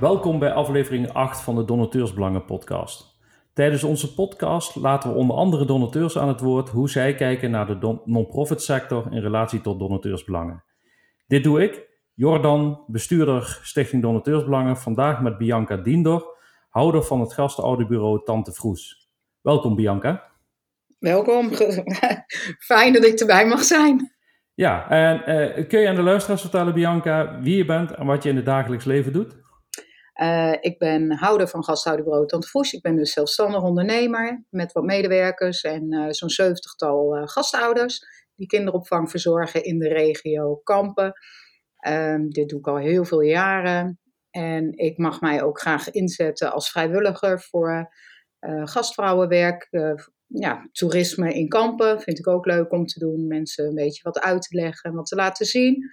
Welkom bij aflevering 8 van de Donateursbelangen podcast. Tijdens onze podcast laten we onder andere donateurs aan het woord hoe zij kijken naar de non-profit sector in relatie tot donateursbelangen. Dit doe ik, Jordan, bestuurder Stichting Donateursbelangen, vandaag met Bianca Diendor, houder van het gastenouderbureau Tante Vroes. Welkom Bianca. Welkom, fijn dat ik erbij mag zijn. Ja, en uh, kun je aan de luisteraars vertellen, Bianca, wie je bent en wat je in het dagelijks leven doet? Uh, ik ben houder van gasthouderbureau Tante Vroes. Ik ben dus zelfstandig ondernemer met wat medewerkers en uh, zo'n zeventigtal gastouders die kinderopvang verzorgen in de regio Kampen. Um, dit doe ik al heel veel jaren. En ik mag mij ook graag inzetten als vrijwilliger voor gastvrouwenwerk, ja, toerisme in kampen vind ik ook leuk om te doen. Mensen een beetje wat uit te leggen, wat te laten zien.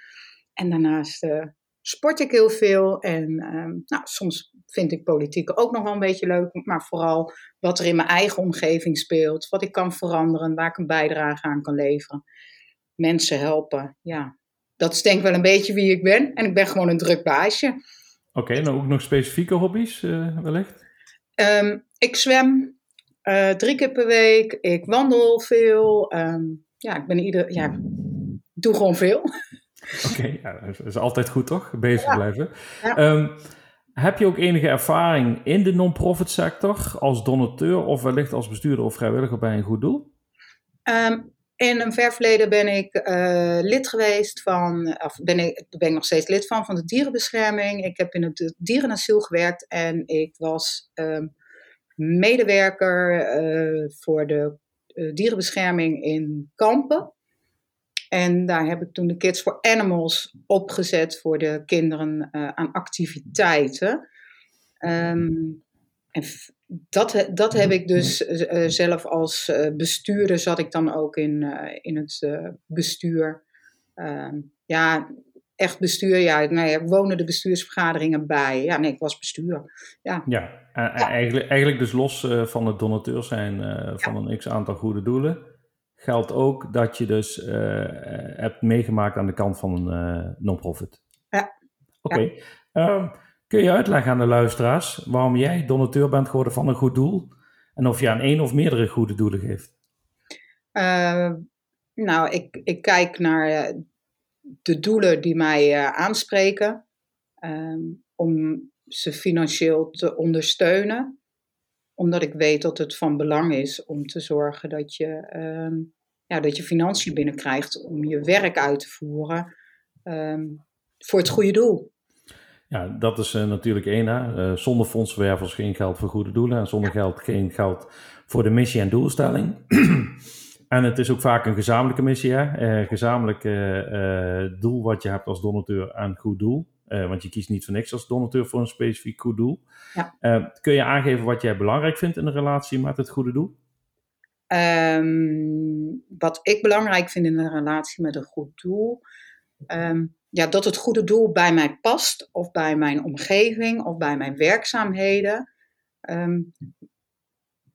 En daarnaast uh, sport ik heel veel. En uh, nou, soms vind ik politiek ook nog wel een beetje leuk. Maar vooral wat er in mijn eigen omgeving speelt. Wat ik kan veranderen. Waar ik een bijdrage aan kan leveren. Mensen helpen. Ja, dat is denk ik wel een beetje wie ik ben. En ik ben gewoon een druk baasje. Oké, okay, nou ook nog specifieke hobby's uh, wellicht? Um, ik zwem, uh, drie keer per week. Ik wandel veel. Um, ja, ik ben ieder. Ja, doe gewoon veel. Oké, okay, ja, dat is altijd goed toch? Bezig ja. blijven. Ja. Um, heb je ook enige ervaring in de non-profit sector als donateur of wellicht als bestuurder of vrijwilliger bij een goed doel? Um, in een ver verleden ben ik uh, lid geweest van, of ben ik, ben ik nog steeds lid van, van de dierenbescherming. Ik heb in het dierenasiel gewerkt en ik was um, medewerker uh, voor de uh, dierenbescherming in Kampen. En daar heb ik toen de Kids for Animals opgezet voor de kinderen uh, aan activiteiten. Um, en dat, dat heb ik dus zelf als bestuurder, zat ik dan ook in, in het bestuur. Um, ja, echt bestuur, ja, nou ja, wonen de bestuursvergaderingen bij. Ja, nee, ik was bestuur. Ja, ja, Eigenlijk, eigenlijk dus los van het donateur zijn van ja. een x-aantal goede doelen, geldt ook dat je dus uh, hebt meegemaakt aan de kant van een non-profit. Ja. Oké. Okay. Ja. kun je uitleggen aan de luisteraars waarom jij donateur bent geworden van een goed doel en of je aan één of meerdere goede doelen geeft? nou, ik, ik kijk naar de doelen die mij aanspreken. Um, om ze financieel te ondersteunen. Omdat ik weet dat het van belang is om te zorgen dat je, um, ja, dat je financiën binnenkrijgt om je werk uit te voeren um, voor het goede doel. Ja, dat is uh, natuurlijk één. Hè? Uh, zonder fondsverwervers geen geld voor goede doelen en zonder geld geen geld voor de missie en doelstelling. En het is ook vaak een gezamenlijke missie, hè? Uh, gezamenlijk uh, doel wat je hebt als donateur aan goed doel. Want je kiest niet voor niks als donateur voor een specifiek goed doel. Ja. kun je aangeven wat jij belangrijk vindt in een relatie met het goede doel? Um, wat ik belangrijk vind in een relatie met een goed doel. Um, ja, dat het goede doel bij mij past, of bij mijn omgeving, of bij mijn werkzaamheden. Um,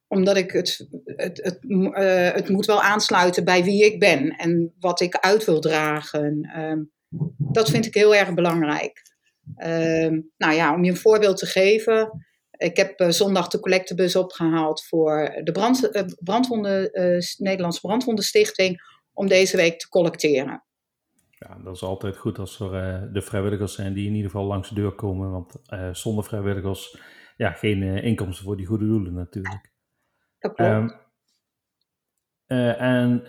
omdat ik het, het, het, uh, het moet wel aansluiten bij wie ik ben en wat ik uit wil dragen. Dat vind ik heel erg belangrijk. Nou ja, om je een voorbeeld te geven. Ik heb uh, zondag de collectebus opgehaald voor de brand, uh, brandwonden, Nederlandse Brandwondenstichting om deze week te collecteren. Ja, dat is altijd goed als er de vrijwilligers zijn die in ieder geval langs de deur komen. Want zonder vrijwilligers, ja, geen inkomsten voor die goede doelen natuurlijk. Dat klopt. Um, uh,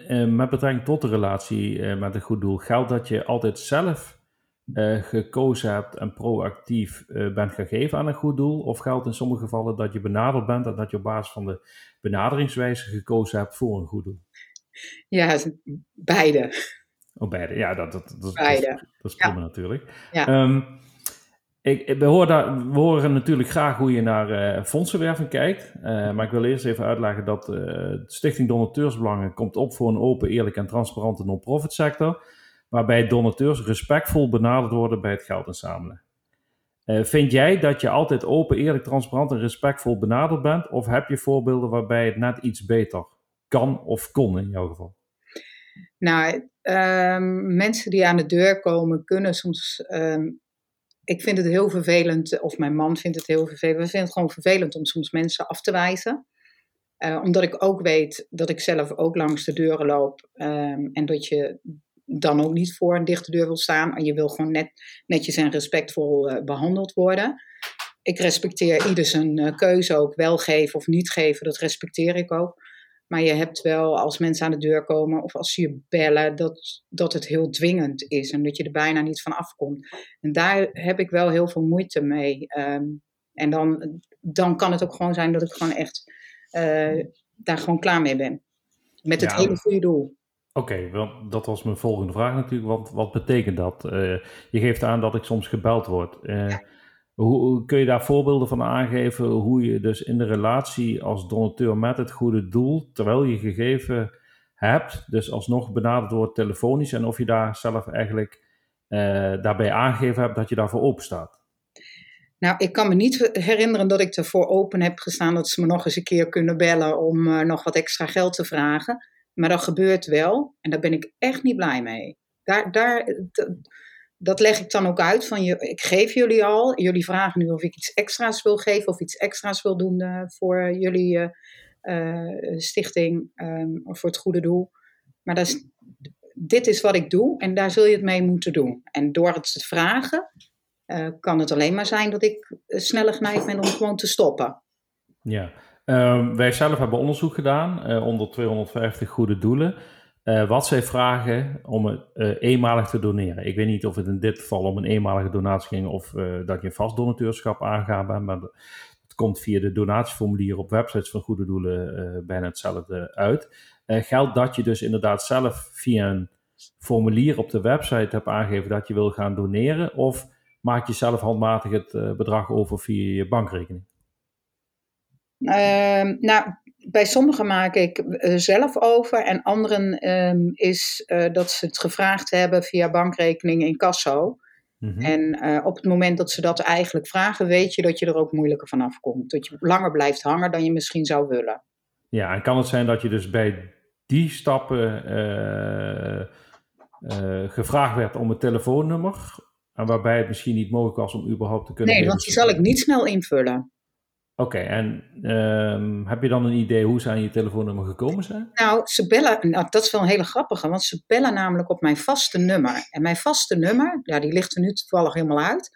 en met betrekking tot de relatie met een goed doel, geldt dat je altijd zelf gekozen hebt en proactief bent gegeven aan een goed doel? Of geldt in sommige gevallen dat je benaderd bent en dat je op basis van de benaderingswijze gekozen hebt voor een goed doel? Ja, beide. Oh, beide. Ja, dat, dat, dat, beide. dat, dat is prima ja. natuurlijk. Ja. Um, ik, we, horen we, horen natuurlijk graag hoe je naar uh, fondsenwerving kijkt. Uh, maar ik wil eerst even uitleggen dat uh, Stichting Donateursbelangen komt op voor een open, eerlijk en transparante non-profit sector. Waarbij donateurs respectvol benaderd worden bij het geld inzamelen. vind jij dat je altijd open, eerlijk, transparant en respectvol benaderd bent? Of heb je voorbeelden waarbij het net iets beter kan of kon in jouw geval? Nou, um, mensen die aan de deur komen kunnen soms um, ik vind het heel vervelend, of mijn man vindt het heel vervelend. We vinden het gewoon vervelend om soms mensen af te wijzen. Uh, omdat ik ook weet dat ik zelf ook langs de deuren loop. Um, en dat je dan ook niet voor een dichte deur wil staan. En je wil gewoon net, netjes en respectvol uh, behandeld worden. Ik respecteer ieder zijn uh, keuze ook. Wel geven of niet geven, dat respecteer ik ook. Maar je hebt wel, als mensen aan de deur komen of als ze je bellen, dat, dat het heel dwingend is en dat je er bijna niet van afkomt. En daar heb ik wel heel veel moeite mee. Um, en dan, dan kan het ook gewoon zijn dat ik gewoon echt uh, daar gewoon klaar mee ben. Met het hele goede doel. Oké, okay, dat was mijn volgende vraag natuurlijk. Want wat betekent dat? Uh, je geeft aan dat ik soms gebeld word. Uh, ja. Hoe, kun je daar voorbeelden van aangeven hoe je dus in de relatie als donateur met het goede doel, terwijl je gegeven hebt, dus alsnog benaderd wordt telefonisch en of je daar zelf eigenlijk uh, daarbij aangegeven hebt dat je daarvoor open staat? Nou, ik kan me niet herinneren dat ik ervoor open heb gestaan dat ze me nog eens een keer kunnen bellen om nog wat extra geld te vragen. Maar dat gebeurt wel en daar ben ik echt niet blij mee. Daar, daar, dat leg ik dan ook uit van, je, ik geef jullie al, jullie vragen nu of ik iets extra's wil geven of iets extra's wil doen uh, voor jullie uh, uh, stichting of voor het goede doel. Maar dat is, dit is wat ik doe en daar zul je het mee moeten doen. En door het te vragen kan het alleen maar zijn dat ik sneller geneigd ben om gewoon te stoppen. Ja, ehm, wij zelf hebben onderzoek gedaan onder 250 goede doelen. Uh, wat zij vragen om het uh, eenmalig te doneren. Ik weet niet of het in dit geval om een eenmalige donatie ging of dat je vast donateurschap aangaat, maar het komt via de donatieformulier op websites van Goede Doelen bijna hetzelfde uit. geldt dat je dus inderdaad zelf via een formulier op de website hebt aangegeven dat je wil gaan doneren, of maak je zelf handmatig het bedrag over via je bankrekening? Ehm, nou, bij sommigen maak ik uh, zelf over en anderen um, is uh, dat ze het gevraagd hebben via bankrekening in Casso. Mm -hmm. En uh, op het moment dat ze dat eigenlijk vragen, weet je dat je er ook moeilijker van afkomt. Dat je langer blijft hangen dan je misschien zou willen. Ja, en kan het zijn dat je dus bij die stappen gevraagd werd om een telefoonnummer, en waarbij het misschien niet mogelijk was om überhaupt te kunnen. Nee, want die zal ik niet snel invullen. Oké, okay, en um, heb je dan een idee hoe ze aan je telefoonnummer gekomen zijn? Nou, ze bellen, nou, dat is wel een hele grappige, want ze bellen namelijk op mijn vaste nummer. En mijn vaste nummer, ja, die ligt er nu toevallig helemaal uit.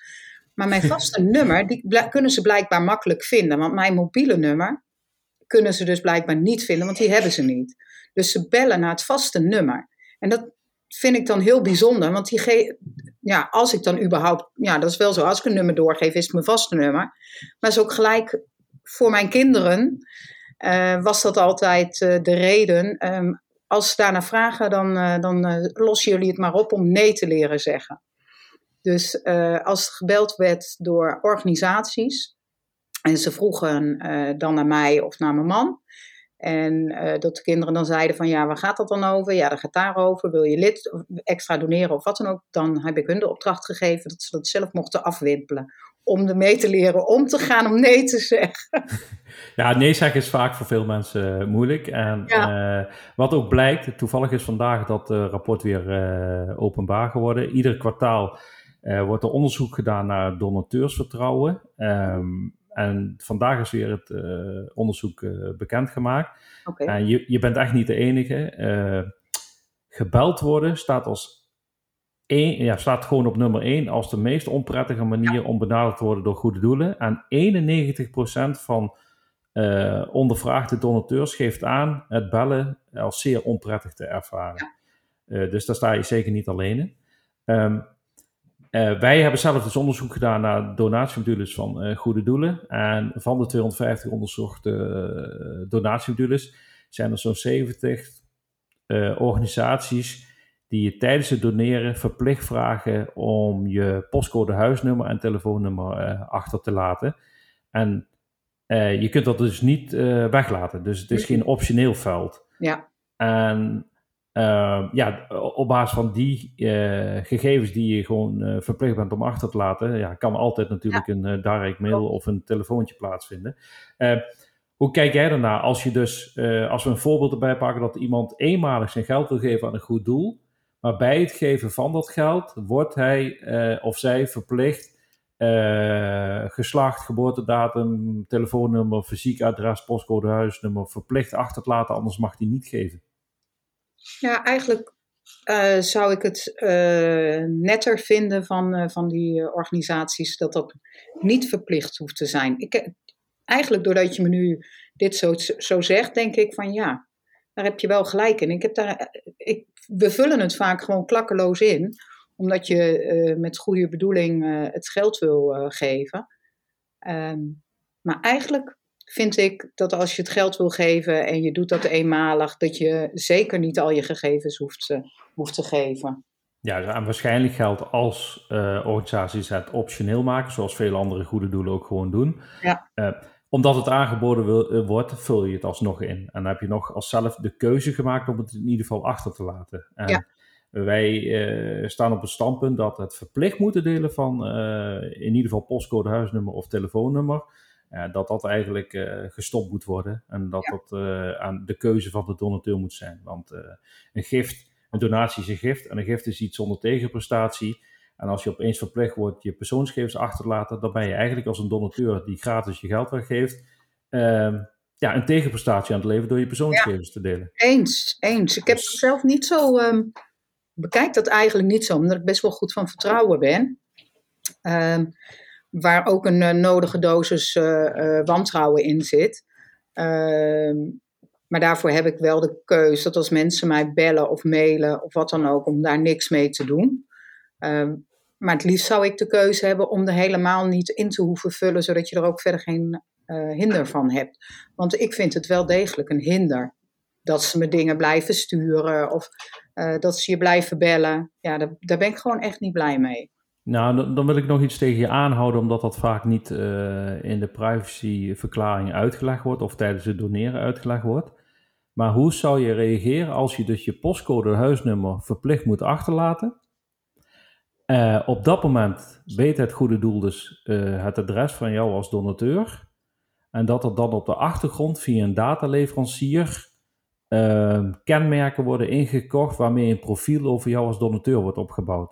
Maar mijn vaste nummer, die kunnen ze blijkbaar makkelijk vinden. Want mijn mobiele nummer kunnen ze dus blijkbaar niet vinden, want die hebben ze niet. Dus ze bellen naar het vaste nummer. En dat vind ik dan heel bijzonder, want die ja, als ik dan überhaupt, ja, dat is wel zo, als ik een nummer doorgeef, is het mijn vaste nummer. Maar is ook gelijk voor mijn kinderen uh, was dat altijd uh, de reden. Um, als ze daarna vragen, dan, uh, dan lossen jullie het maar op om nee te leren zeggen. Dus als gebeld werd door organisaties en ze vroegen dan naar mij of naar mijn man. En dat de kinderen dan zeiden van ja, waar gaat dat dan over? Ja, dat gaat daarover. Wil je lid extra doneren of wat dan ook? Dan heb ik hun de opdracht gegeven dat ze dat zelf mochten afwimpelen om ermee te leren om te gaan om nee te zeggen. Ja, nee zeggen is vaak voor veel mensen uh, moeilijk. En ja. uh, wat ook blijkt, toevallig is vandaag dat uh, rapport weer openbaar geworden. Ieder kwartaal wordt er onderzoek gedaan naar donateursvertrouwen. Um, en vandaag is weer het onderzoek bekendgemaakt. Okay. En je, je bent echt niet de enige. gebeld worden staat als Een, ja, staat gewoon op nummer 1 als de meest onprettige manier ja. om benaderd te worden door goede doelen. En 91% van uh, ondervraagde donateurs geeft aan het bellen als zeer onprettig te ervaren. Ja. Uh, dus daar sta je zeker niet alleen in. Um, uh, wij hebben zelf dus onderzoek gedaan naar donatiemodules van goede doelen. En van de 250 onderzochte donatiemodules zijn er zo'n 70 organisaties die je tijdens het doneren verplicht vragen om je postcode huisnummer en telefoonnummer uh, achter te laten. En uh, je kunt dat dus niet uh, weglaten. Dus het is geen optioneel veld. Ja. En ja, op basis van die gegevens die je gewoon verplicht bent om achter te laten, ja, kan altijd natuurlijk ja. een direct mail of een telefoontje plaatsvinden. hoe kijk jij ernaar als je dus, als we een voorbeeld erbij pakken dat iemand eenmalig zijn geld wil geven aan een goed doel, maar bij het geven van dat geld wordt hij of zij verplicht geslacht, geboortedatum, telefoonnummer, fysiek adres, postcode, huisnummer verplicht achter te laten, anders mag die niet geven? Ja, eigenlijk uh, zou ik het uh, netter vinden van, van die organisaties dat dat niet verplicht hoeft te zijn. Ik, eigenlijk doordat je me nu dit zo, zo zegt, denk ik van ja, daar heb je wel gelijk in. Ik heb daar, ik, we vullen het vaak gewoon klakkeloos in omdat je met goede bedoeling het geld wil geven. Um, maar eigenlijk vind ik dat als je het geld wil geven en je doet dat eenmalig, dat je zeker niet al je gegevens hoeft, hoeft te geven. Ja, en waarschijnlijk geldt als organisaties het optioneel maken, zoals veel andere goede doelen ook gewoon doen. Ja. omdat het aangeboden wil, wordt, vul je het alsnog in. En dan heb je nog als zelf de keuze gemaakt om het in ieder geval achter te laten. En ja. Wij staan op het standpunt dat het verplicht moeten delen van in ieder geval postcode, huisnummer of telefoonnummer, dat dat eigenlijk gestopt moet worden en dat ja. dat aan de keuze van de donateur moet zijn. Want een gift, een donatie is een gift en een gift is iets zonder tegenprestatie. En als je opeens verplicht wordt je persoonsgegevens achter te laten, dan ben je eigenlijk als een donateur die gratis je geld weggeeft, ehm, ja, een tegenprestatie aan het leveren door je persoonsgegevens ja. te delen. Eens, eens. Ik heb dus... zelf niet zo um, bekijk dat eigenlijk niet zo, omdat ik best wel goed van vertrouwen ben. Um, waar ook een uh, nodige dosis uh, uh, wantrouwen in zit. Ehm, maar daarvoor heb ik wel de keuze dat als mensen mij bellen of mailen of wat dan ook, om daar niks mee te doen. Um, maar het liefst zou ik de keuze hebben om er helemaal niet in te hoeven vullen, zodat je er ook verder geen hinder van hebt. Want ik vind het wel degelijk een hinder dat ze me dingen blijven sturen of dat ze je blijven bellen. Ja, daar, ben ik gewoon echt niet blij mee. Nou, dan, wil ik nog iets tegen je aanhouden, omdat dat vaak niet uh, in de privacyverklaring uitgelegd wordt of tijdens het doneren uitgelegd wordt. Maar hoe zou je reageren als je dus je postcode huisnummer verplicht moet achterlaten? Uh, op dat moment weet het goede doel dus het adres van jou als donateur. En dat er dan op de achtergrond via een dataleverancier kenmerken worden ingekocht waarmee een profiel over jou als donateur wordt opgebouwd.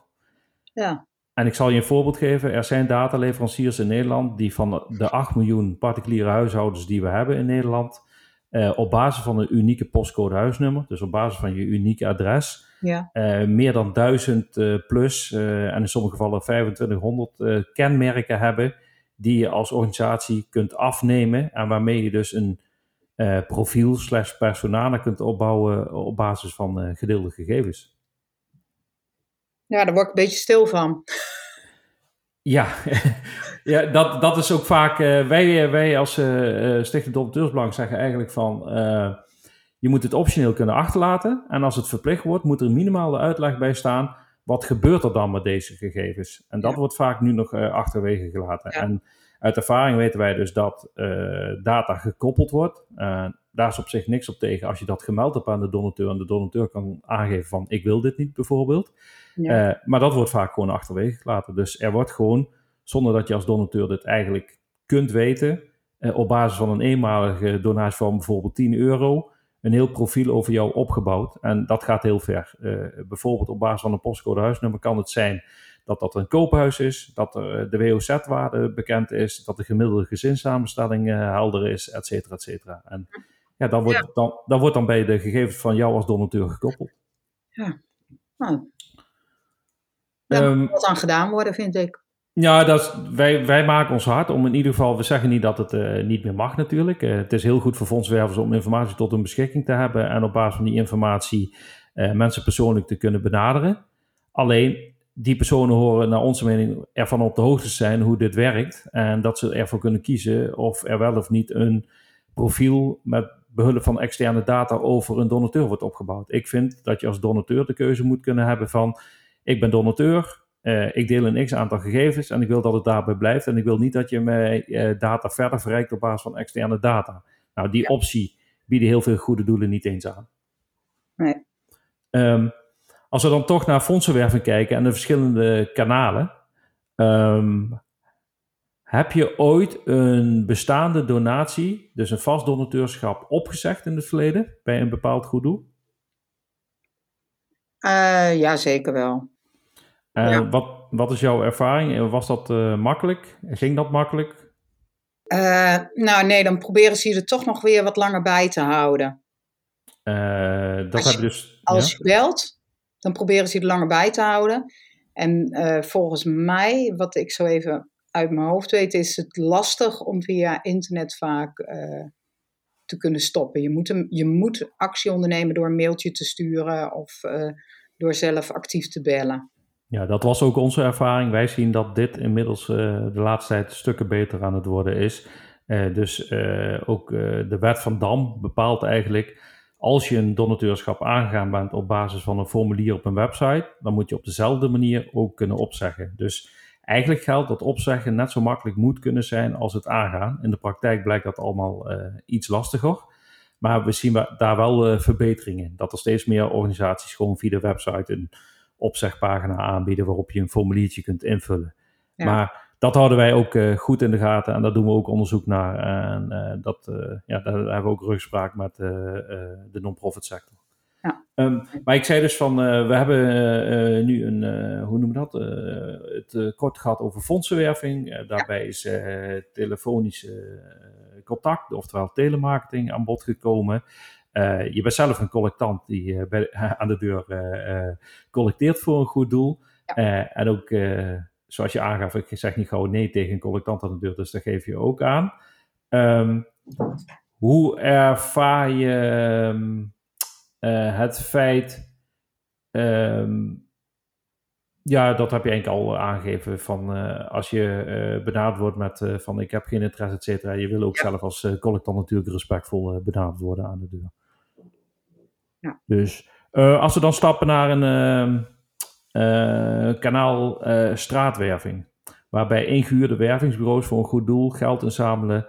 Ja. En ik zal je een voorbeeld geven. Er zijn dataleveranciers in Nederland die van de 8 miljoen particuliere huishoudens die we hebben in Nederland, uh, op basis van een unieke postcode huisnummer, dus op basis van je unieke adres, ja. uh, meer dan 1000 uh, plus en in sommige gevallen 2500 kenmerken hebben die je als organisatie kunt afnemen en waarmee je dus een profiel slash personana kunt opbouwen op basis van gedeelde gegevens. Ja, daar word ik een beetje stil van. Ja, ja dat, dat is ook vaak. Uh, wij, wij als Stichting Donateursbelang zeggen eigenlijk van. je moet het optioneel kunnen achterlaten. En als het verplicht wordt, moet er minimaal de uitleg bij staan. Wat gebeurt er dan met deze gegevens? En dat ja. wordt vaak nu nog achterwege gelaten. Ja. En uit ervaring weten wij dus dat uh, data gekoppeld wordt. Daar is op zich niks op tegen als je dat gemeld hebt aan de donateur en de donateur kan aangeven van ik wil dit niet bijvoorbeeld. Ja. Uh, maar dat wordt vaak gewoon achterwege gelaten. Dus er wordt gewoon, zonder dat je als donateur dit eigenlijk kunt weten, op basis van een eenmalige donatie van bijvoorbeeld 10 euro, een heel profiel over jou opgebouwd. En dat gaat heel ver. bijvoorbeeld op basis van een postcode huisnummer kan het zijn dat dat een koophuis is, dat er eh, de WOZ-waarde bekend is, dat de gemiddelde gezinssamenstelling helder is, et cetera, et cetera. En ja, dan wordt, Dan, dan wordt dan bij de gegevens van jou als donateur gekoppeld. Ja, nou, daar um, moet wat aan gedaan worden, vind ik. Ja, dat is, wij, wij maken ons hard om in ieder geval, we zeggen niet dat het uh, niet meer mag natuurlijk. Uh, het is heel goed voor fondswervers om informatie tot hun beschikking te hebben en op basis van die informatie uh, mensen persoonlijk te kunnen benaderen. Alleen die personen horen naar onze mening ervan op de hoogte zijn hoe dit werkt. En dat ze ervoor kunnen kiezen of er wel of niet een profiel met behulp van externe data over een donateur wordt opgebouwd. Ik vind dat je als donateur de keuze moet kunnen hebben van ik ben donateur, uh, ik deel een x aantal gegevens en ik wil dat het daarbij blijft. En ik wil niet dat je mij uh, data verder verrijkt op basis van externe data. Nou, die optie bieden heel veel goede doelen niet eens aan. Nee. Um, als we dan toch naar fondsenwerving kijken en de verschillende kanalen. Um, heb je ooit een bestaande donatie, dus een vast donateurschap, opgezegd in het verleden bij een bepaald goed doel? Uh, ja, zeker wel. Ja. Wat, wat is jouw ervaring? Was dat makkelijk? Ging dat makkelijk? nou nee, dan proberen ze je er toch nog weer wat langer bij te houden. dat als je, dus, als je belt, dan proberen ze je er langer bij te houden. En volgens mij, wat ik zo even uit mijn hoofd weet, is het lastig om via internet vaak uh, te kunnen stoppen. Je moet, je moet actie ondernemen door een mailtje te sturen of uh, door zelf actief te bellen. Ja, dat was ook onze ervaring. Wij zien dat dit inmiddels uh, de laatste tijd stukken beter aan het worden is. dus ook de wet van Dam bepaalt eigenlijk als je een donateurschap aangegaan bent op basis van een formulier op een website, dan moet je op dezelfde manier ook kunnen opzeggen. Dus Eigenlijk geldt dat opzeggen net zo makkelijk moet kunnen zijn als het aangaan. In de praktijk blijkt dat allemaal uh, iets lastiger. Maar we zien daar wel uh, verbeteringen in. Dat er steeds meer organisaties gewoon via de website een opzegpagina aanbieden waarop je een formuliertje kunt invullen. Maar dat houden wij ook uh, goed in de gaten en daar doen we ook onderzoek naar. En dat, ja, daar hebben we ook rugspraak met de non-profit sector. Ja. Ehm, maar ik zei dus van, uh, we hebben uh, nu een, uh, hoe noemen we dat? het kort gehad over fondsenwerving. daarbij is telefonische contact, oftewel telemarketing, aan bod gekomen. je bent zelf een collectant die bij, aan de deur collecteert voor een goed doel. en ook, zoals je aangaf, ik zeg niet gauw nee tegen een collectant aan de deur, dus dat geef je ook aan. Um, hoe ervaar je... Um, uh, het feit, um, ja, dat heb je eigenlijk al aangegeven van uh, als je uh, benaderd wordt met van ik heb geen interesse, et cetera. Je wil ook zelf als collectant natuurlijk respectvol benaderd worden aan de deur. Ja. Dus als we dan stappen naar een ehm, kanaal straatwerving, waarbij ingehuurde wervingsbureaus voor een goed doel geld inzamelen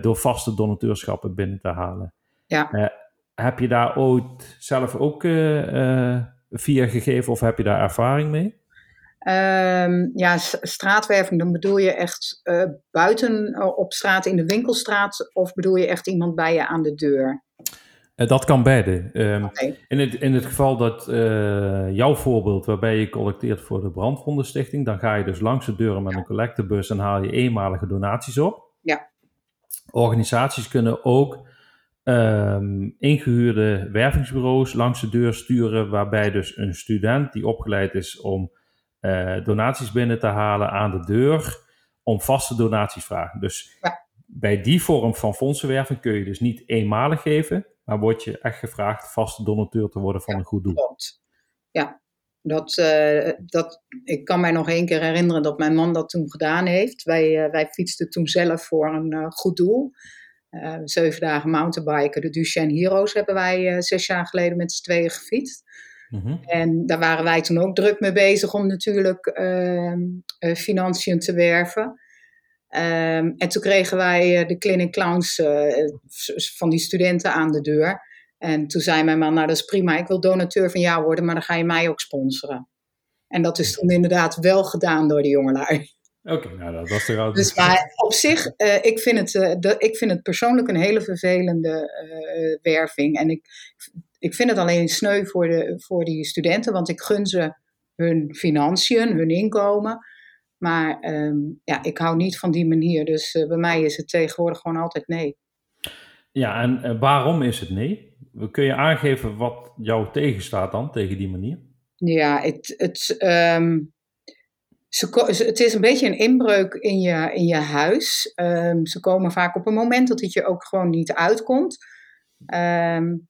door vaste donateurschappen binnen te halen. Ja heb je daar ooit zelf ook uh, via gegeven of heb je daar ervaring mee? Um, ja, straatwerving, dan bedoel je echt uh, buiten op straat in de winkelstraat of bedoel je echt iemand bij je aan de deur? dat kan beide. Um, in, het, in het geval dat jouw voorbeeld, waarbij je collecteert voor de Brandwondenstichting, dan ga je dus langs de deuren met een collectebus en haal je eenmalige donaties op. Ja. Organisaties kunnen ook um, ingehuurde wervingsbureaus langs de deur sturen, waarbij dus een student die opgeleid is om uh, donaties binnen te halen aan de deur, om vaste donaties vragen. Dus bij die vorm van fondsenwerving kun je dus niet eenmalig geven, maar word je echt gevraagd vaste donateur te worden van een goed doel. Klopt. Ja, dat, uh, dat, ik kan mij nog één keer herinneren dat mijn man dat toen gedaan heeft. Wij, uh, wij fietsten toen zelf voor een uh, goed doel. Uh, zeven dagen mountainbiken. De Duchenne Heroes hebben wij uh, zes jaar geleden met z'n tweeën gefietst. Mm En daar waren wij toen ook druk mee bezig om natuurlijk uh, financiën te werven. Um, en toen kregen wij de clinic clowns van die studenten aan de deur. En toen zei mijn man, nou dat is prima, ik wil donateur van jou worden, maar dan ga je mij ook sponsoren. En dat is toen inderdaad wel gedaan door de jongelui. Oké, nou dat was er al. Dus maar op zich, uh, ik, vind het, uh, de, ik vind het persoonlijk een hele vervelende uh, werving. En ik, ik vind het alleen sneu voor, de, voor die studenten, want ik gun ze hun financiën, hun inkomen. Maar um, ja, ik hou niet van die manier. Dus bij mij is het tegenwoordig gewoon altijd nee. Ja, en waarom is het nee? Kun je aangeven wat jou tegenstaat dan, tegen die manier? Ja, het, het, um, ze, het is een beetje een inbreuk in je, in je huis. Um, ze komen vaak op een moment dat het je ook gewoon niet uitkomt. Um,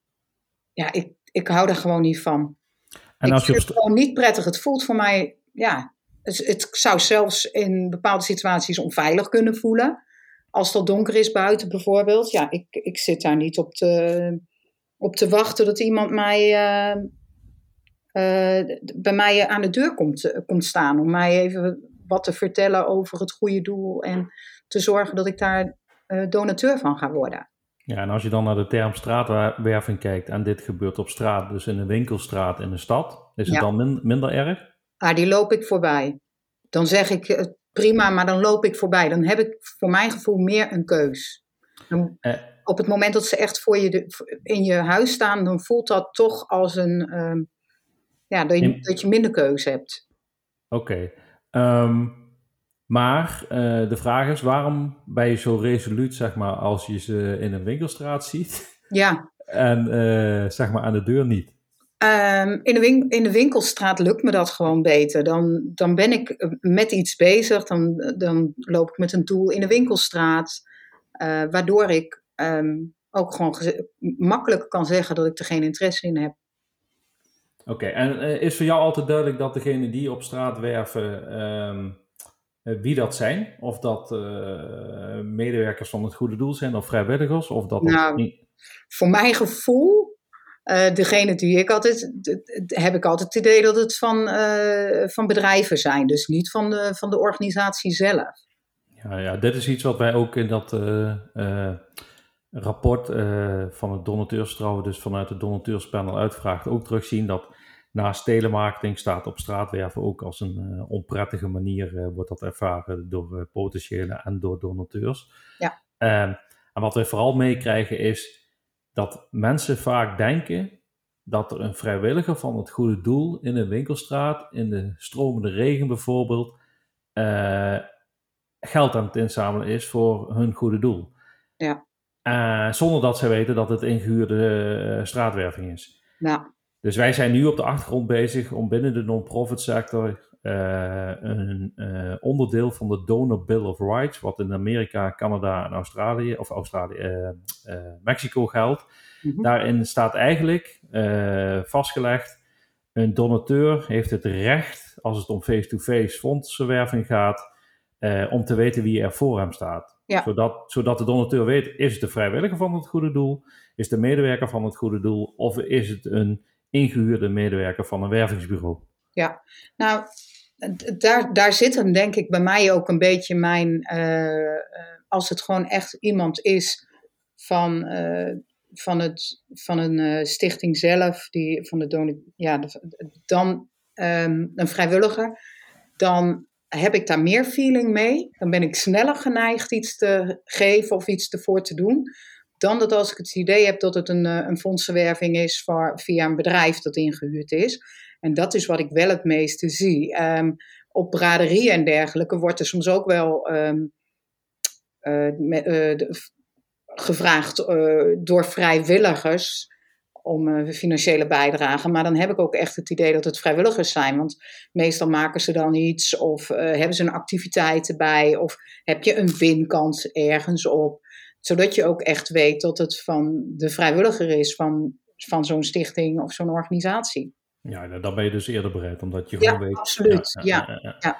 ja, ik, ik hou er gewoon niet van. En als ik vind het gewoon niet prettig. Het voelt voor mij, ja, het, het zou zelfs in bepaalde situaties onveilig kunnen voelen. Als het al donker is buiten bijvoorbeeld. Ja, ik, ik zit daar niet op te, op te wachten dat iemand mij... Uh, bij mij aan de deur komt, eh, komt staan. Om mij even wat te vertellen over het goede doel. En te zorgen dat ik daar donateur van ga worden. Ja, en als je dan naar de term straatwerving kijkt en dit gebeurt op straat, dus in een winkelstraat in de stad, is het dan minder erg? Ah, die loop ik voorbij. Dan zeg ik prima, maar dan loop ik voorbij. Dan heb ik voor mijn gevoel meer een keus. op het moment dat ze echt voor je de, in je huis staan, dan voelt dat toch als een, ehm, ja, dat, je, dat je minder keuze hebt. Oké. Ehm, maar uh, de vraag is, waarom ben je zo resoluut, zeg maar, als je ze in een winkelstraat ziet? Ja. En uh, zeg maar aan de deur niet? Um, in, de in de winkelstraat lukt me dat gewoon beter. Dan, dan ben ik eh, met iets bezig. Dan, dan loop ik met een doel in de winkelstraat. Uh, waardoor ik um, ook gewoon makkelijk kan zeggen dat ik er geen interesse in heb. Oké, en uh, is voor jou altijd duidelijk dat degene die op straat werven, um, wie dat zijn? Of dat medewerkers van het goede doel zijn of vrijwilligers? Of dat nou, voor mijn gevoel uh, degene die ik altijd, heb ik altijd het idee dat het van, uh, van bedrijven zijn, dus niet van de, van de organisatie zelf. Ja, ja, dit is iets wat wij ook in dat uh, rapport van het donateursvertrouwen, dus vanuit het donateurspanel uitvraagt, ook terugzien dat naast telemarketing staat op straatwerven ook als een onprettige manier wordt dat ervaren door potentiële en door donateurs. Ja. Ehm, en wat we vooral meekrijgen is dat mensen vaak denken dat er een vrijwilliger van het goede doel in een winkelstraat, in de stromende regen bijvoorbeeld, uh, geld aan het inzamelen is voor hun goede doel. Ja. Uh, zonder dat ze weten dat het ingehuurde uh, straatwerving is. Ja. Dus wij zijn nu op de achtergrond bezig om binnen de non-profit sector uh, een onderdeel van de Donor Bill of Rights, wat in Amerika, Canada en Australië, of Australië, Mexico geldt. Mm -hmm. Daarin staat eigenlijk vastgelegd: een donateur heeft het recht, als het om face-to-face fondsenwerving gaat, om te weten wie er voor hem staat. Ja. Zodat, zodat de donateur weet: is het de vrijwilliger van het goede doel, is de medewerker van het goede doel, of is het een ingehuurde medewerker van een wervingsbureau? Ja, nou, daar, daar zit hem denk ik bij mij ook een beetje mijn, uh, als het gewoon echt iemand is van, uh, van, het, van een stichting zelf, die, van de ja, de, dan um, een vrijwilliger, dan heb ik daar meer feeling mee. Dan ben ik sneller geneigd iets te geven of iets ervoor te doen. Dan dat als ik het idee heb dat het een, een fondsenwerving is voor, via een bedrijf dat ingehuurd is. En dat is wat ik wel het meeste zie. Um, op braderieën en dergelijke wordt er soms ook wel met, uh, de, gevraagd door vrijwilligers om financiële bijdrage. Maar dan heb ik ook echt het idee dat het vrijwilligers zijn. Want meestal maken ze dan iets of hebben ze een activiteit erbij of heb je een winkans ergens op. Zodat je ook echt weet dat het van de vrijwilliger is van, van zo'n stichting of zo'n organisatie. Ja, dan ben je dus eerder bereid, omdat je gewoon weet... Absoluut, ja, ja, ja,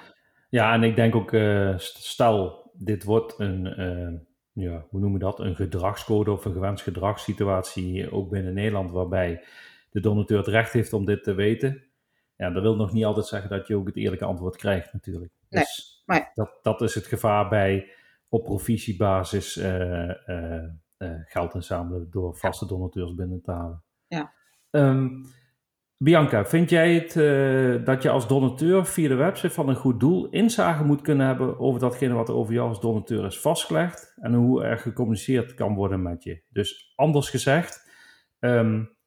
ja. en ik denk ook, uh, stel, dit wordt een, uh, ja, hoe noemen we dat, een gedragscode of een gewenst gedragssituatie, ook binnen Nederland, waarbij de donateur het recht heeft om dit te weten. Ja, dat wil nog niet altijd zeggen dat je ook het eerlijke antwoord krijgt natuurlijk. Dus nee, maar... dat, dat is het gevaar bij op provisiebasis uh, geld inzamelen door vaste donateurs binnen te halen. Ja. Um, Bianca, vind jij het uh, dat je als donateur via de website van een goed doel inzage moet kunnen hebben over datgene wat er over jou als donateur is vastgelegd en hoe er gecommuniceerd kan worden met je? Dus anders gezegd, um,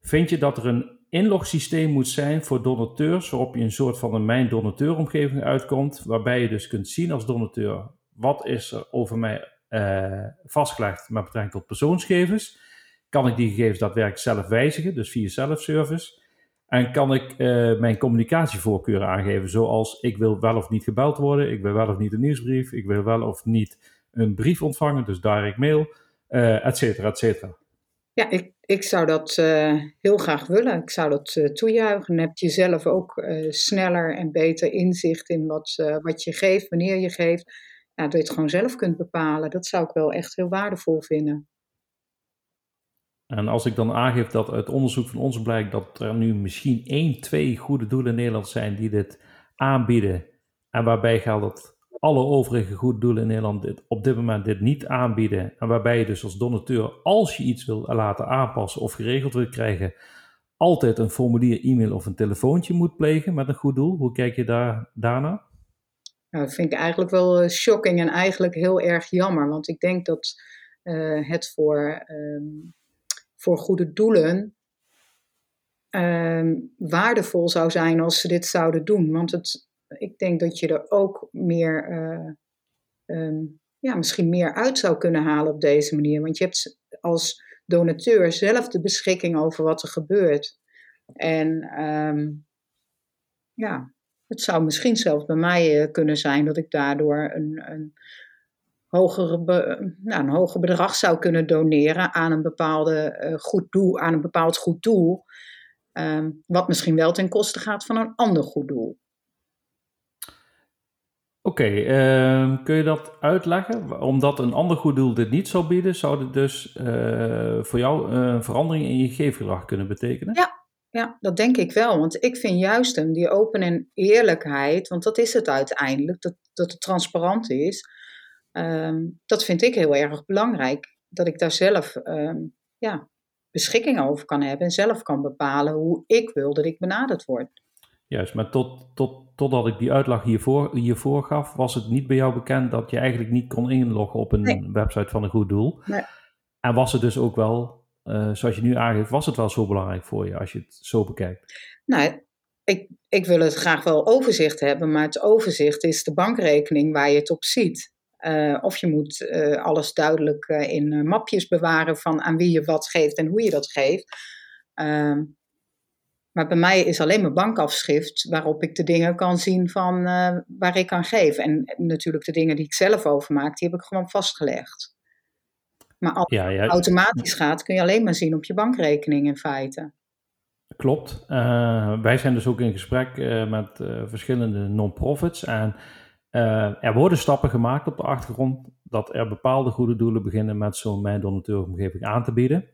vind je dat er een inlogsysteem moet zijn voor donateurs waarop je een soort van een mijn donateuromgeving uitkomt, waarbij je dus kunt zien als donateur wat is er over mij uh, vastgelegd met betrekking tot persoonsgegevens? Kan ik die gegevens daadwerkelijk zelf wijzigen, dus via self-service? En kan ik uh, mijn communicatievoorkeuren aangeven, zoals ik wil wel of niet gebeld worden, ik wil wel of niet een nieuwsbrief, ik wil wel of niet een brief ontvangen, dus direct mail, uh, et cetera, et cetera. Ja, ik, ik zou dat uh, heel graag willen. Ik zou dat uh, toejuichen. Dan heb je zelf ook sneller en beter inzicht in wat, wat je geeft, wanneer je geeft. Ja, dat je het gewoon zelf kunt bepalen. Dat zou ik wel echt heel waardevol vinden. En als ik dan aangeef dat uit onderzoek van ons blijkt dat er nu misschien één, twee goede doelen in Nederland zijn die dit aanbieden. En waarbij geldt dat alle overige goede doelen in Nederland dit, op dit moment dit niet aanbieden. En waarbij je dus als donateur, als je iets wil laten aanpassen of geregeld wil krijgen, altijd een formulier, e-mail of een telefoontje moet plegen met een goed doel. Hoe kijk je daar, daarna? Nou, dat vind ik eigenlijk wel shocking en eigenlijk heel erg jammer. Want ik denk dat uh, het voor um, voor goede doelen um, waardevol zou zijn als ze dit zouden doen. Want het, ik denk dat je er ook meer, ehm, ja, misschien meer uit zou kunnen halen op deze manier. Want je hebt als donateur zelf de beschikking over wat er gebeurt. En ehm, ja, het zou misschien zelfs bij mij kunnen zijn dat ik daardoor een, een hogere nou, een hoger bedrag zou kunnen doneren aan een, bepaalde, uh, goed doel, aan een bepaald goed doel. Ehm, wat misschien wel ten koste gaat van een ander goed doel. Oké, ehm, kun je dat uitleggen? Omdat een ander goed doel dit niet zou bieden, zou dit dus uh, voor jou een verandering in je geefgedrag kunnen betekenen? Ja, ja, dat denk ik wel. Want ik vind juist hem, die open en eerlijkheid, want dat is het uiteindelijk, dat, dat het transparant is. Ehm, dat vind ik heel erg belangrijk. Dat ik daar zelf um, ja, beschikking over kan hebben en zelf kan bepalen hoe ik wil dat ik benaderd word. Juist, maar tot, tot, totdat ik die uitleg hiervoor, hiervoor gaf, was het niet bij jou bekend dat je eigenlijk niet kon inloggen op een website van een goed doel. Nee. En was het dus ook wel, uh, zoals je nu aangeeft, was het wel zo belangrijk voor je als je het zo bekijkt? Nou, ik, ik wil het graag wel overzicht hebben, maar het overzicht is de bankrekening waar je het op ziet. Uh, of je moet uh, alles duidelijk uh, in mapjes bewaren van aan wie je wat geeft en hoe je dat geeft. Ehm, maar bij mij is alleen mijn bankafschrift waarop ik de dingen kan zien van waar ik aan geef. En natuurlijk de dingen die ik zelf overmaak, die heb ik gewoon vastgelegd. Maar als ja, ja. het automatisch gaat, kun je alleen maar zien op je bankrekening in feite. Klopt. wij zijn dus ook in gesprek met verschillende non-profits. En uh, er worden stappen gemaakt op de achtergrond dat er bepaalde goede doelen beginnen met zo'n mijn donateuromgeving aan te bieden.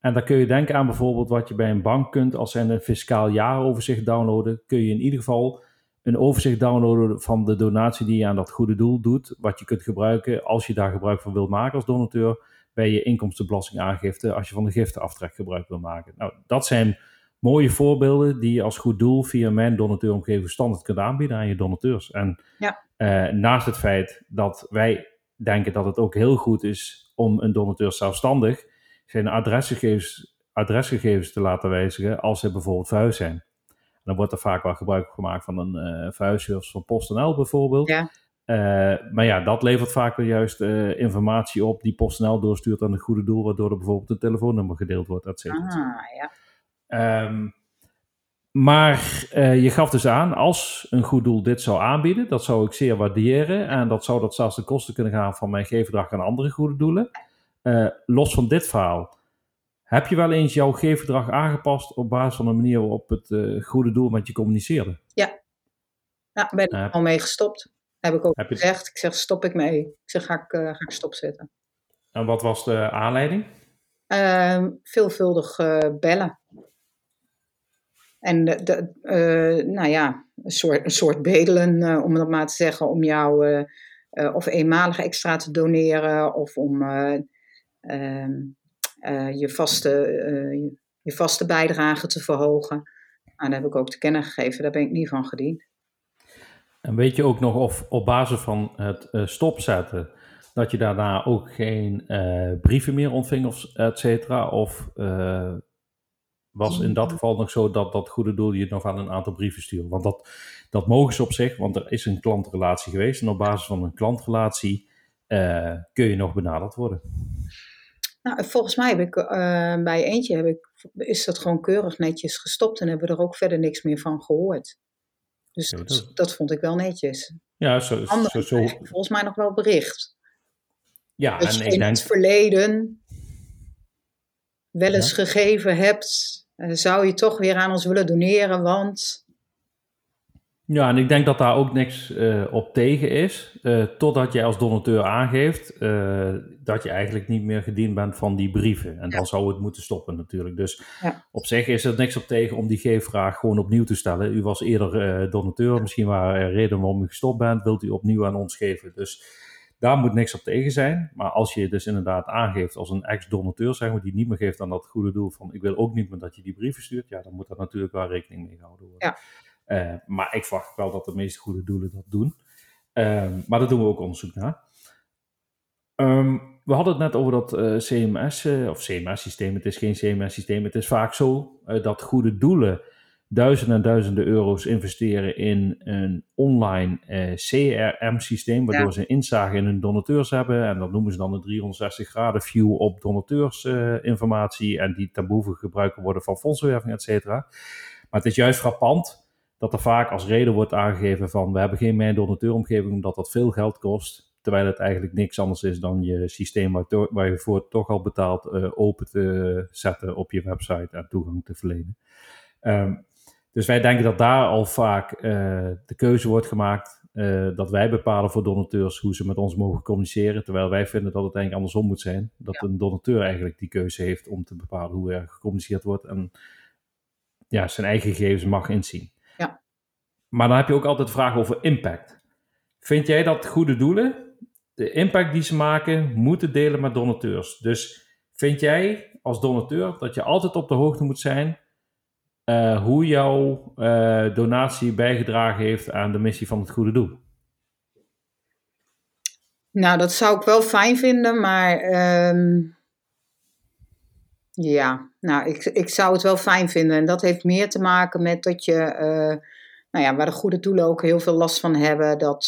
En dan kun je denken aan bijvoorbeeld wat je bij een bank kunt als zij een fiscaal jaaroverzicht downloaden. Kun je in ieder geval een overzicht downloaden van de donatie die je aan dat goede doel doet. Wat je kunt gebruiken als je daar gebruik van wilt maken als donateur bij je inkomstenbelastingaangifte als je van de giftenaftrek gebruik wil maken. Nou, dat zijn mooie voorbeelden die je als goed doel via mijn donateuromgeving standaard kunt aanbieden aan je donateurs. En ja. uh, naast het feit dat wij denken dat het ook heel goed is om een donateur zelfstandig zijn adresgegevens, adresgegevens te laten wijzigen als ze bijvoorbeeld vuil zijn. dan wordt er vaak wel gebruik gemaakt van een uh, vuilservice van PostNL bijvoorbeeld. Ja. Uh, maar ja, dat levert vaak weer juist uh, informatie op die PostNL doorstuurt aan het goede doel, waardoor er bijvoorbeeld een telefoonnummer gedeeld wordt, et cetera. Ah, ja. Um, maar uh, je gaf dus aan, als een goed doel dit zou aanbieden, dat zou ik zeer waarderen. En dat zou dat zelfs de kosten kunnen gaan van mijn geefgedrag aan andere goede doelen. Uh, los van dit verhaal, heb je wel eens jouw geefgedrag aangepast op basis van de manier waarop het uh, goede doel met je communiceerde? Ja, ja ben ik al mee gestopt. Heb ik ook gezegd. Ik zeg, stop ik mee. Ik zeg, ga ik, ga ik stopzetten. En wat was de aanleiding? Ehm, veelvuldig bellen. En uh, nou ja, een soort, een soort bedelen, uh, om dat maar te zeggen, om jou uh, of eenmalig extra te doneren of om ehm, je, vaste, je, vaste bijdrage te verhogen. Nou, dat heb ik ook te kennen gegeven, daar ben ik niet van gediend. En weet je ook nog of op basis van het stopzetten, dat je daarna ook geen brieven meer ontving, of et cetera? Of was in dat geval nog zo dat dat goede doel je nog aan een aantal brieven stuurt. Want dat, dat mogen ze op zich, want er is een klantrelatie geweest. En op basis van een klantrelatie uh, kun je nog benaderd worden. Nou, volgens mij heb ik uh, bij eentje heb ik, is dat gewoon keurig netjes gestopt en hebben we er ook verder niks meer van gehoord. Dus dat, dat, vond ik wel netjes. Ja, zo, zo, zo. volgens mij nog wel bericht. Ja, en in het verleden wel eens gegeven hebt uh, zou je toch weer aan ons willen doneren, want... Ja, en ik denk dat daar ook niks uh, op tegen is, uh, totdat je als donateur aangeeft dat je eigenlijk niet meer gediend bent van die brieven. En dan zou het moeten stoppen natuurlijk. Dus ja. op zich is er niks op tegen om die geefvraag gewoon opnieuw te stellen. U was eerder donateur, misschien waren er redenen waarom u gestopt bent, wilt u opnieuw aan ons geven. Dus daar moet niks op tegen zijn. Maar als je dus inderdaad aangeeft als een ex-donateur, zeg maar, die niet meer geeft aan dat goede doel van ik wil ook niet meer dat je die brieven stuurt, ja, dan moet daar natuurlijk wel rekening mee gehouden worden. Ja. Uh, maar ik verwacht wel dat de meeste goede doelen dat doen. Uh, maar daar doen we ook onderzoek naar. Um, we hadden het net over dat uh, eh, CMS, of CMS-systeem. Het is geen CMS-systeem. Het is vaak zo dat goede doelen duizenden en duizenden euro's investeren in een online uh, CRM-systeem, waardoor ze inzage in hun donateurs hebben. En dat noemen ze dan een 360 graden view op donateursinformatie uh, en die ten behoeve gebruikt worden van fondsenwerving, et cetera. Maar het is juist frappant dat er vaak als reden wordt aangegeven van we hebben geen mijn donateuromgeving omdat dat veel geld kost. Terwijl het eigenlijk niks anders is dan je systeem waar, waar je voor toch al betaalt uh, open te zetten op je website en toegang te verlenen. Um, dus wij denken dat daar al vaak uh, de keuze wordt gemaakt uh, dat wij bepalen voor donateurs hoe ze met ons mogen communiceren. Terwijl wij vinden dat het eigenlijk andersom moet zijn. Dat ja. een donateur eigenlijk die keuze heeft om te bepalen hoe er gecommuniceerd wordt. En ja, zijn eigen gegevens mag inzien. Ja. Maar dan heb je ook altijd vragen over impact. Vind jij dat goede doelen, de impact die ze maken, moeten delen met donateurs? Dus vind jij als donateur dat je altijd op de hoogte moet zijn uh, hoe jouw uh, donatie bijgedragen heeft aan de missie van het goede doel? Nou, dat zou ik wel fijn vinden, maar um, ja, nou, ik, ik zou het wel fijn vinden. En dat heeft meer te maken met dat je, uh, nou ja, waar de goede doelen ook heel veel last van hebben, dat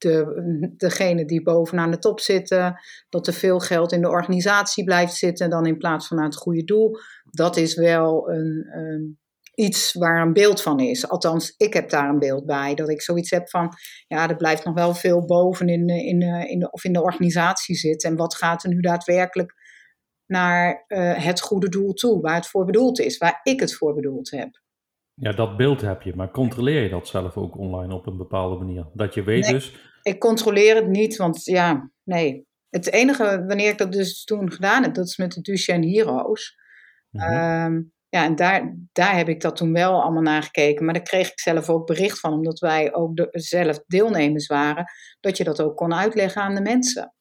de, degene die bovenaan de top zitten, dat er veel geld in de organisatie blijft zitten dan in plaats van aan het goede doel. Dat is wel een, iets waar een beeld van is. Althans, ik heb daar een beeld bij. Dat ik zoiets heb van, ja, er blijft nog wel veel boven in, in, in de, of in de organisatie zitten. En wat gaat er nu daadwerkelijk naar uh, het goede doel toe, waar het voor bedoeld is, waar ik het voor bedoeld heb. Ja, dat beeld heb je, maar controleer je dat zelf ook online op een bepaalde manier? Dat je weet dus ik controleer het niet, want ja, nee. Het enige, wanneer ik dat dus toen gedaan heb, dat is met de Duchenne Heroes. Mm ja, en daar, daar heb ik dat toen wel allemaal naar gekeken. Maar daar kreeg ik zelf ook bericht van, omdat wij ook de, zelf deelnemers waren, dat je dat ook kon uitleggen aan de mensen.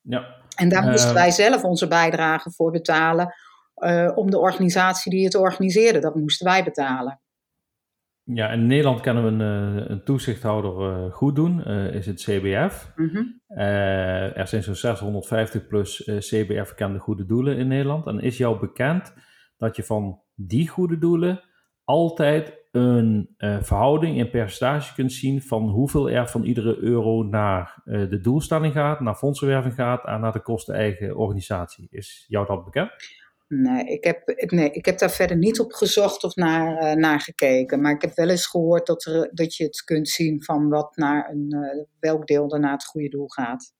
Ja. En daar moesten ehm. wij zelf onze bijdrage voor betalen. Uh, om de organisatie die het organiseerde, dat moesten wij betalen. Ja, in Nederland kennen we een, eh, een toezichthouder uh, goed doen, uh, is het CBF. Mm er zijn zo'n 650 plus CBF-gekende goede doelen in Nederland. En is jou bekend dat je van die goede doelen altijd een verhouding in percentage kunt zien van hoeveel er van iedere euro naar de doelstelling gaat, naar fondsenwerving gaat en naar de kosten eigen organisatie. Is jou dat bekend? Nee ik, heb, nee, ik heb daar verder niet op gezocht of naar, uh, naar gekeken. Maar ik heb wel eens gehoord dat, er, dat je het kunt zien van wat naar een, welk deel naar het goede doel gaat.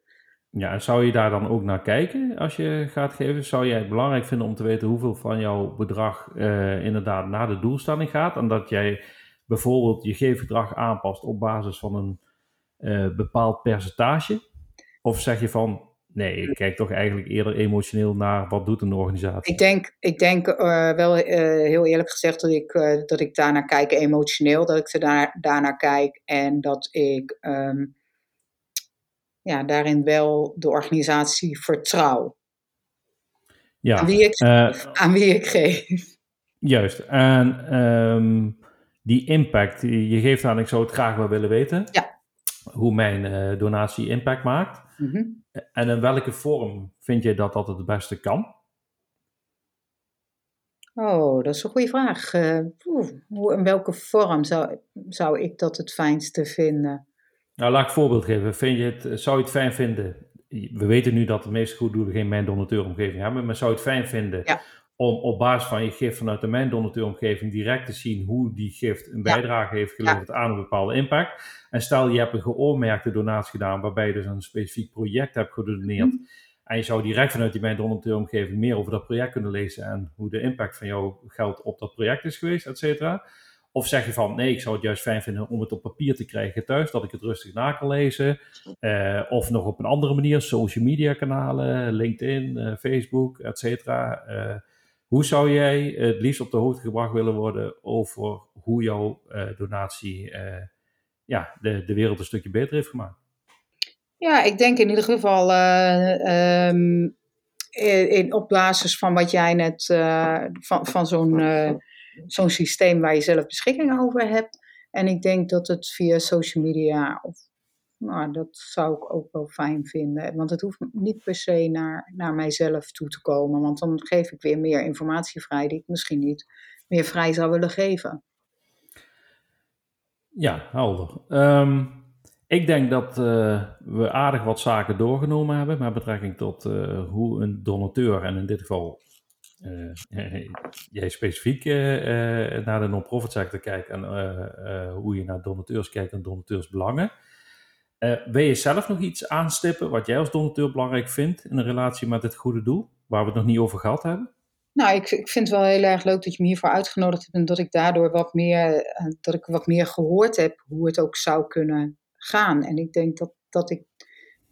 Ja, zou je daar dan ook naar kijken als je gaat geven? Zou jij het belangrijk vinden om te weten hoeveel van jouw bedrag uh, inderdaad naar de doelstelling gaat? En dat jij bijvoorbeeld je geefgedrag aanpast op basis van een bepaald percentage? Of zeg je van, Nee, ik kijk toch eigenlijk eerder emotioneel naar wat doet een organisatie. Ik denk, ik denk uh, wel heel eerlijk gezegd dat ik, dat ik daarnaar kijk emotioneel. Dat ik daar, daarnaar kijk en dat ik um, ja, daarin wel de organisatie vertrouw. Ja, aan, wie ik, aan wie ik geef. Juist. En um, die impact, je geeft aan, ik zou het graag wel willen weten. Ja. Hoe mijn donatie impact maakt. Mm -hmm. En in welke vorm vind je dat dat het beste kan? Oh, dat is een goede vraag. Uh, hoe, in welke vorm zou, zou ik dat het fijnste vinden? Nou, laat ik een voorbeeld geven. Vind je het, zou je het fijn vinden? We weten nu dat de meeste goed doelen geen mijn donateuromgeving hebben, maar zou je het fijn vinden ja om op basis van je gift vanuit de mijn donateuromgeving direct te zien hoe die gift een bijdrage heeft geleverd aan een bepaalde impact. En stel je hebt een geoormerkte donatie gedaan waarbij je dus een specifiek project hebt gedoneerd. Mhm. En je zou direct vanuit die mijn donateuromgeving meer over dat project kunnen lezen en hoe de impact van jouw geld op dat project is geweest, et cetera. Of zeg je van nee, ik zou het juist fijn vinden om het op papier te krijgen thuis, dat ik het rustig na kan lezen. Uh, of nog op een andere manier, social media kanalen, LinkedIn, uh, Facebook, et cetera. Uh, hoe zou jij het liefst op de hoogte gebracht willen worden over hoe jouw uh, donatie uh, ja, de, de wereld een stukje beter heeft gemaakt? Ja, ik denk in ieder geval uh, um, in, op basis van wat jij net van, van zo'n zo'n systeem waar je zelf beschikking over hebt. En ik denk dat het via social media of nou, dat zou ik ook wel fijn vinden. Want het hoeft niet per se naar, naar mijzelf toe te komen. Want dan geef ik weer meer informatie vrij die ik misschien niet meer vrij zou willen geven. Ja, helder. Um, ik denk dat uh, we aardig wat zaken doorgenomen hebben met betrekking tot uh, hoe een donateur, en in dit geval jij specifiek naar de non-profit sector kijkt en hoe je naar donateurs kijkt en donateursbelangen. wil je zelf nog iets aanstippen wat jij als donateur belangrijk vindt in relatie met het goede doel, waar we het nog niet over gehad hebben? Nou, ik, ik vind het wel heel erg leuk dat je me hiervoor uitgenodigd hebt en dat ik daardoor wat meer, dat ik wat meer gehoord heb hoe het ook zou kunnen gaan. En ik denk dat, dat ik,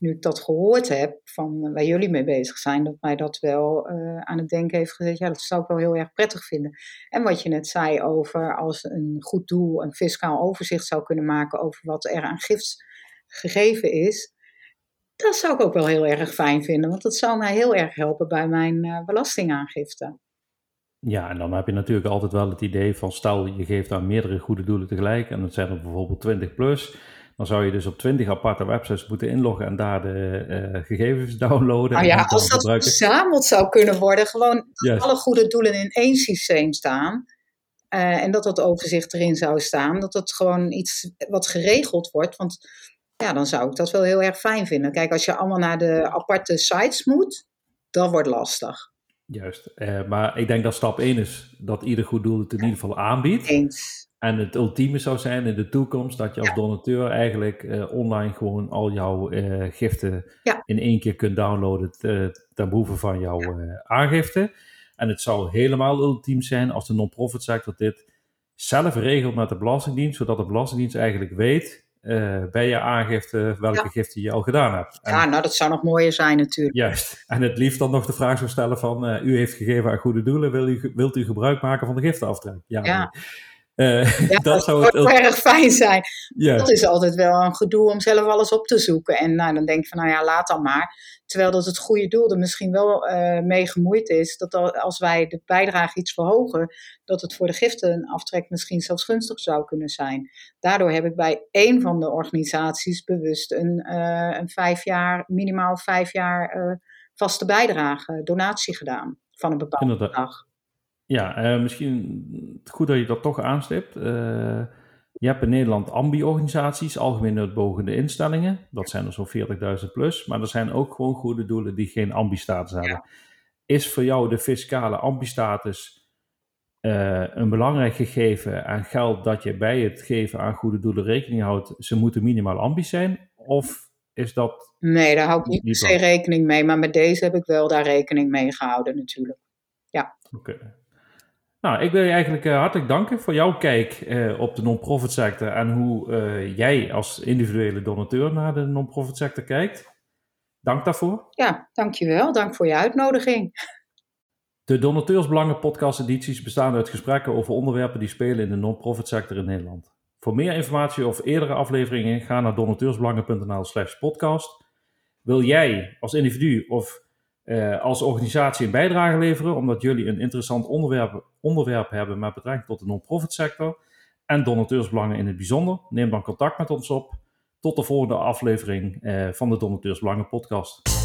nu ik dat gehoord heb van waar jullie mee bezig zijn, dat mij dat wel uh, aan het denken heeft gezet. Ja, dat zou ik wel heel erg prettig vinden. En wat je net zei over als een goed doel een fiscaal overzicht zou kunnen maken over wat er aan gifts gegeven is. Dat zou ik ook wel heel erg fijn vinden, want dat zou mij heel erg helpen bij mijn uh, belastingaangifte. Ja, en dan heb je natuurlijk altijd wel het idee van stel je geeft aan meerdere goede doelen tegelijk en dat zijn er bijvoorbeeld 20 plus. Dan zou je dus op 20 aparte websites moeten inloggen en daar de uh, gegevens downloaden. Nou ja, als dat verzameld zou kunnen worden, gewoon dat alle goede doelen in één systeem staan. Uh, en dat dat overzicht erin zou staan. Dat het gewoon iets wat geregeld wordt. Want ja, dan zou ik dat wel heel erg fijn vinden. Kijk, als je allemaal naar de aparte sites moet, dan wordt lastig. Juist, uh, maar ik denk dat stap 1 is dat ieder goed doel het in ieder geval aanbiedt. Eens. En het ultieme zou zijn in de toekomst dat je als donateur eigenlijk uh, online gewoon al jouw uh, giften in één keer kunt downloaden te, ten behoeve van jouw uh, aangifte. En het zou helemaal ultiem zijn als de non-profit sector dit zelf regelt met de Belastingdienst, zodat de Belastingdienst eigenlijk weet bij je aangifte welke ja. giften je al gedaan hebt. En, ja, nou dat zou nog mooier zijn natuurlijk. Juist. En het liefst dan nog de vraag zou stellen van u heeft gegeven aan goede doelen, wil u, wilt u gebruik maken van de giftenaftrek? Ja. ja. Uh, ja, dat, zou het erg fijn zijn. Dat is altijd wel een gedoe om zelf alles op te zoeken. En nou, dan denk ik van, nou ja, laat dan maar. Terwijl dat het goede doel er misschien wel uh, mee gemoeid is. Dat als wij de bijdrage iets verhogen, dat het voor de giftenaftrek misschien zelfs gunstig zou kunnen zijn. Daardoor heb ik bij één van de organisaties bewust een, uh, een vijf jaar, minimaal vijf jaar vaste bijdrage, donatie gedaan van een bepaald bedrag. Ja, uh, misschien goed dat je dat toch aanstipt. Uh, je hebt in Nederland ambi-organisaties, algemeen uitbogende instellingen. Dat zijn er zo'n 40.000 plus. Maar er zijn ook gewoon goede doelen die geen ambi-status hebben. Is voor jou de fiscale ambi-status uh, een belangrijk gegeven en geldt dat je bij het geven aan goede doelen rekening houdt, ze moeten minimaal ambi zijn? Of is dat. Nee, daar hou ik niet per se rekening mee. Maar met deze heb ik wel daar rekening mee gehouden, natuurlijk. Ja. Oké. Nou, ik wil je eigenlijk uh, hartelijk danken voor jouw kijk uh, op de non-profit sector en hoe uh, jij als individuele donateur naar de non-profit sector kijkt. Dank daarvoor. Ja, dankjewel. Dank voor je uitnodiging. De Donateursbelangen podcast edities bestaan uit gesprekken over onderwerpen die spelen in de non-profit sector in Nederland. Voor meer informatie of eerdere afleveringen ga naar donateursbelangen.nl slash podcast. Wil jij als individu of uh, als organisatie een bijdrage leveren, omdat jullie een interessant onderwerp, onderwerp hebben met betrekking tot de non-profit sector en donateursbelangen in het bijzonder. Neem dan contact met ons op. Tot de volgende aflevering uh, van de Donateursbelangen podcast.